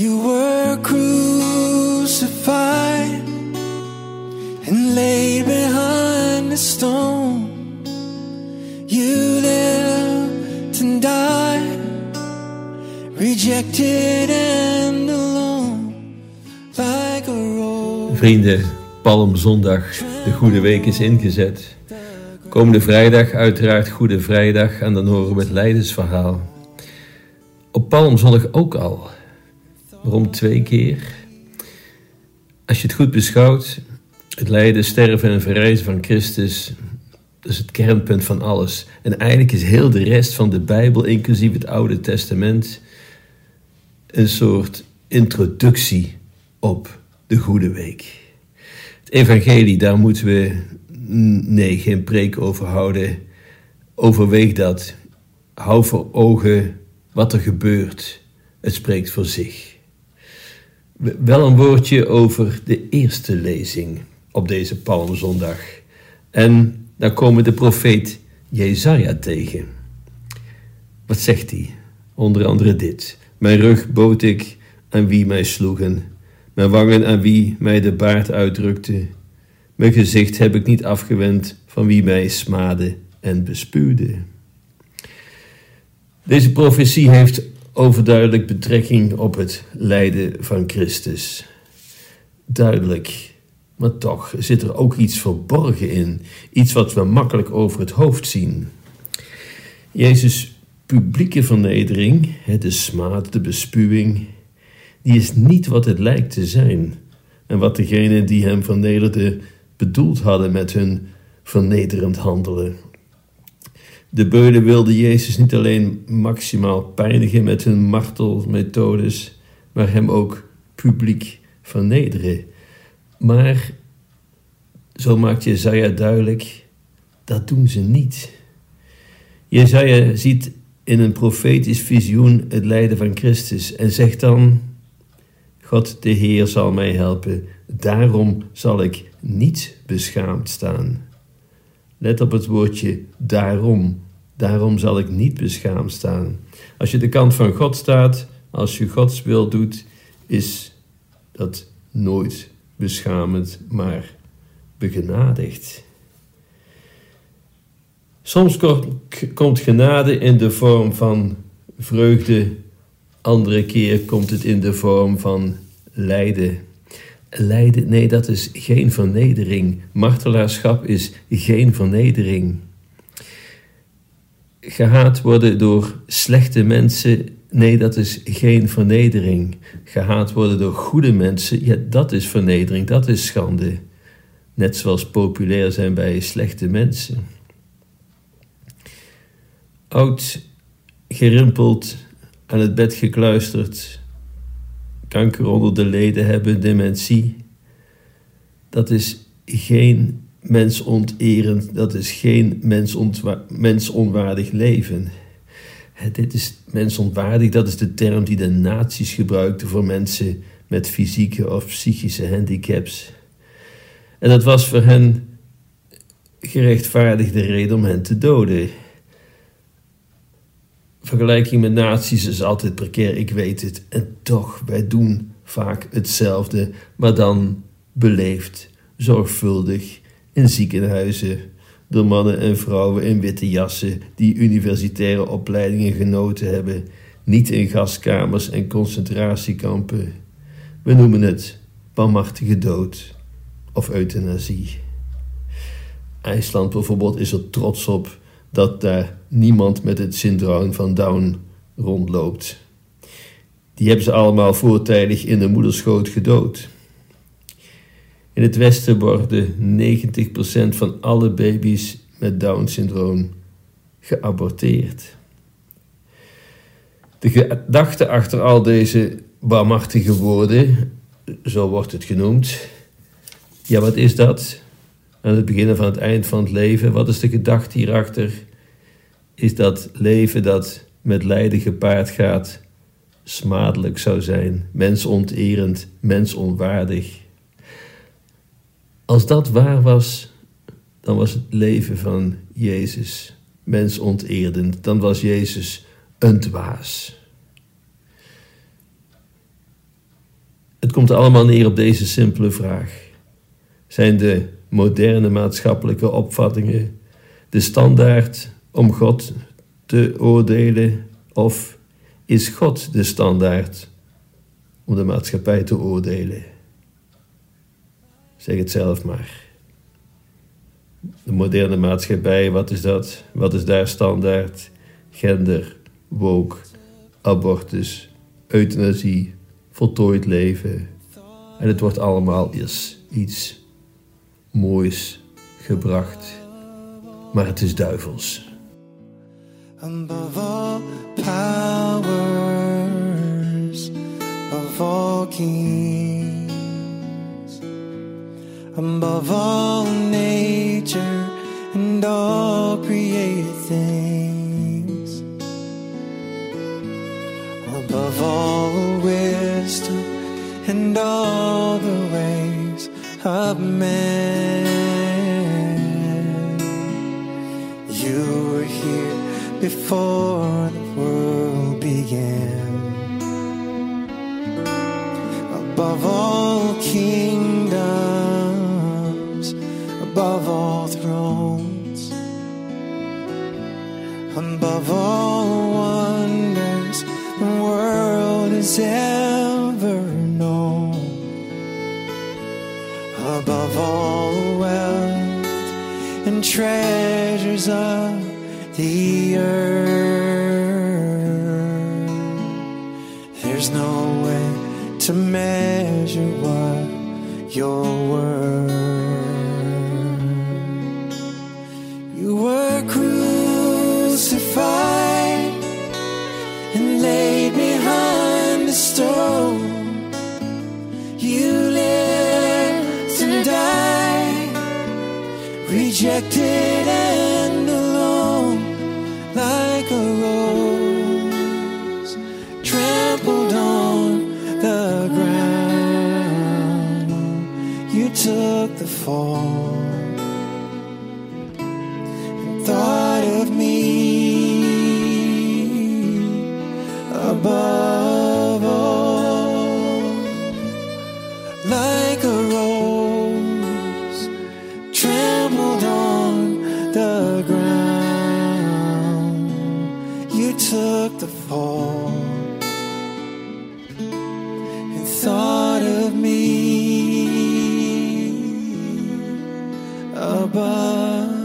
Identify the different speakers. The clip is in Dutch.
Speaker 1: You were crucified and laid behind the stone. You lived and died, rejected and alone, like a rose.
Speaker 2: Vrienden, Palmzondag, de Goede Week is ingezet. Komende vrijdag uiteraard Goede Vrijdag en dan horen we het Leidensverhaal. Op Palmzondag ook al. Waarom twee keer? Als je het goed beschouwt, het lijden, sterven en verrijzen van Christus, dat is het kernpunt van alles. En eigenlijk is heel de rest van de Bijbel, inclusief het Oude Testament, een soort introductie op de Goede Week. Het Evangelie, daar moeten we, nee, geen preek over houden. Overweeg dat. Hou voor ogen wat er gebeurt. Het spreekt voor zich. Wel een woordje over de eerste lezing op deze Palmzondag. En daar komen de profeet Jezaja tegen. Wat zegt hij? Onder andere dit. Mijn rug bood ik aan wie mij sloegen, mijn wangen aan wie mij de baard uitdrukte. Mijn gezicht heb ik niet afgewend van wie mij smaadde en bespuwde. Deze profetie heeft overduidelijk betrekking op het lijden van Christus. Duidelijk, maar toch zit er ook iets verborgen in, iets wat we makkelijk over het hoofd zien. Jezus' publieke vernedering, de smaad, de bespuwing, die is niet wat het lijkt te zijn en wat degenen die hem vernederden bedoeld hadden met hun vernederend handelen. De beulen wilden Jezus niet alleen maximaal pijnigen met hun martelmethodes, maar hem ook publiek vernederen. Maar, zo maakt Jezaja duidelijk, dat doen ze niet. Jezaja ziet in een profetisch visioen het lijden van Christus en zegt dan, God de Heer zal mij helpen, daarom zal ik niet beschaamd staan. Let op het woordje daarom. Daarom zal ik niet beschaamd staan. Als je de kant van God staat, als je Gods wil doet, is dat nooit beschamend, maar begenadigd. Soms komt genade in de vorm van vreugde, andere keer komt het in de vorm van lijden. Lijden, nee, dat is geen vernedering. Martelaarschap is geen vernedering. Gehaat worden door slechte mensen, nee, dat is geen vernedering. Gehaat worden door goede mensen, ja, dat is vernedering, dat is schande. Net zoals populair zijn bij slechte mensen. Oud, gerimpeld, aan het bed gekluisterd, kanker onder de leden hebben, dementie. Dat is geen mensonterend, dat is geen mensonwaardig leven. Dit is mensonwaardig, dat is de term die de nazi's gebruikten voor mensen met fysieke of psychische handicaps. En dat was voor hen gerechtvaardigde reden om hen te doden. Vergelijking met nazi's is altijd precair, ik weet het. En toch, wij doen vaak hetzelfde, maar dan beleefd, zorgvuldig, in ziekenhuizen, door mannen en vrouwen in witte jassen die universitaire opleidingen genoten hebben, niet in gaskamers en concentratiekampen. We noemen het barmhartige dood of euthanasie. IJsland bijvoorbeeld is er trots op dat daar niemand met het syndroom van Down rondloopt. Die hebben ze allemaal voortijdig in de moederschoot gedood. In het Westen worden 90% van alle baby's met Down-syndroom geaborteerd. De gedachte achter al deze barmhartige woorden, zo wordt het genoemd. Ja, wat is dat? Aan het begin van het eind van het leven, wat is de gedachte hierachter? Is dat leven dat met lijden gepaard gaat, smadelijk zou zijn, mensonterend, mensonwaardig. Als dat waar was, dan was het leven van Jezus mensonterend. Dan was Jezus een dwaas. Het komt allemaal neer op deze simpele vraag. Zijn de moderne maatschappelijke opvattingen de standaard om God te oordelen of is God de standaard om de maatschappij te oordelen? Zeg het zelf maar. De moderne maatschappij, wat is dat? Wat is daar standaard? Gender, woke, abortus, euthanasie, voltooid leven. En het wordt allemaal iets moois gebracht. Maar het is duivels.
Speaker 1: above all powers, above all kings, above all nature and all created things, above all wisdom and all the ways of man. You were here before the world began. Above all kingdoms, above all thrones, above all wonders the world is ever above all wealth and treasures of the earth. There's no way to measure what you're worth. Rejected and alone, like a rose trampled on the ground. You took the fall and thought me above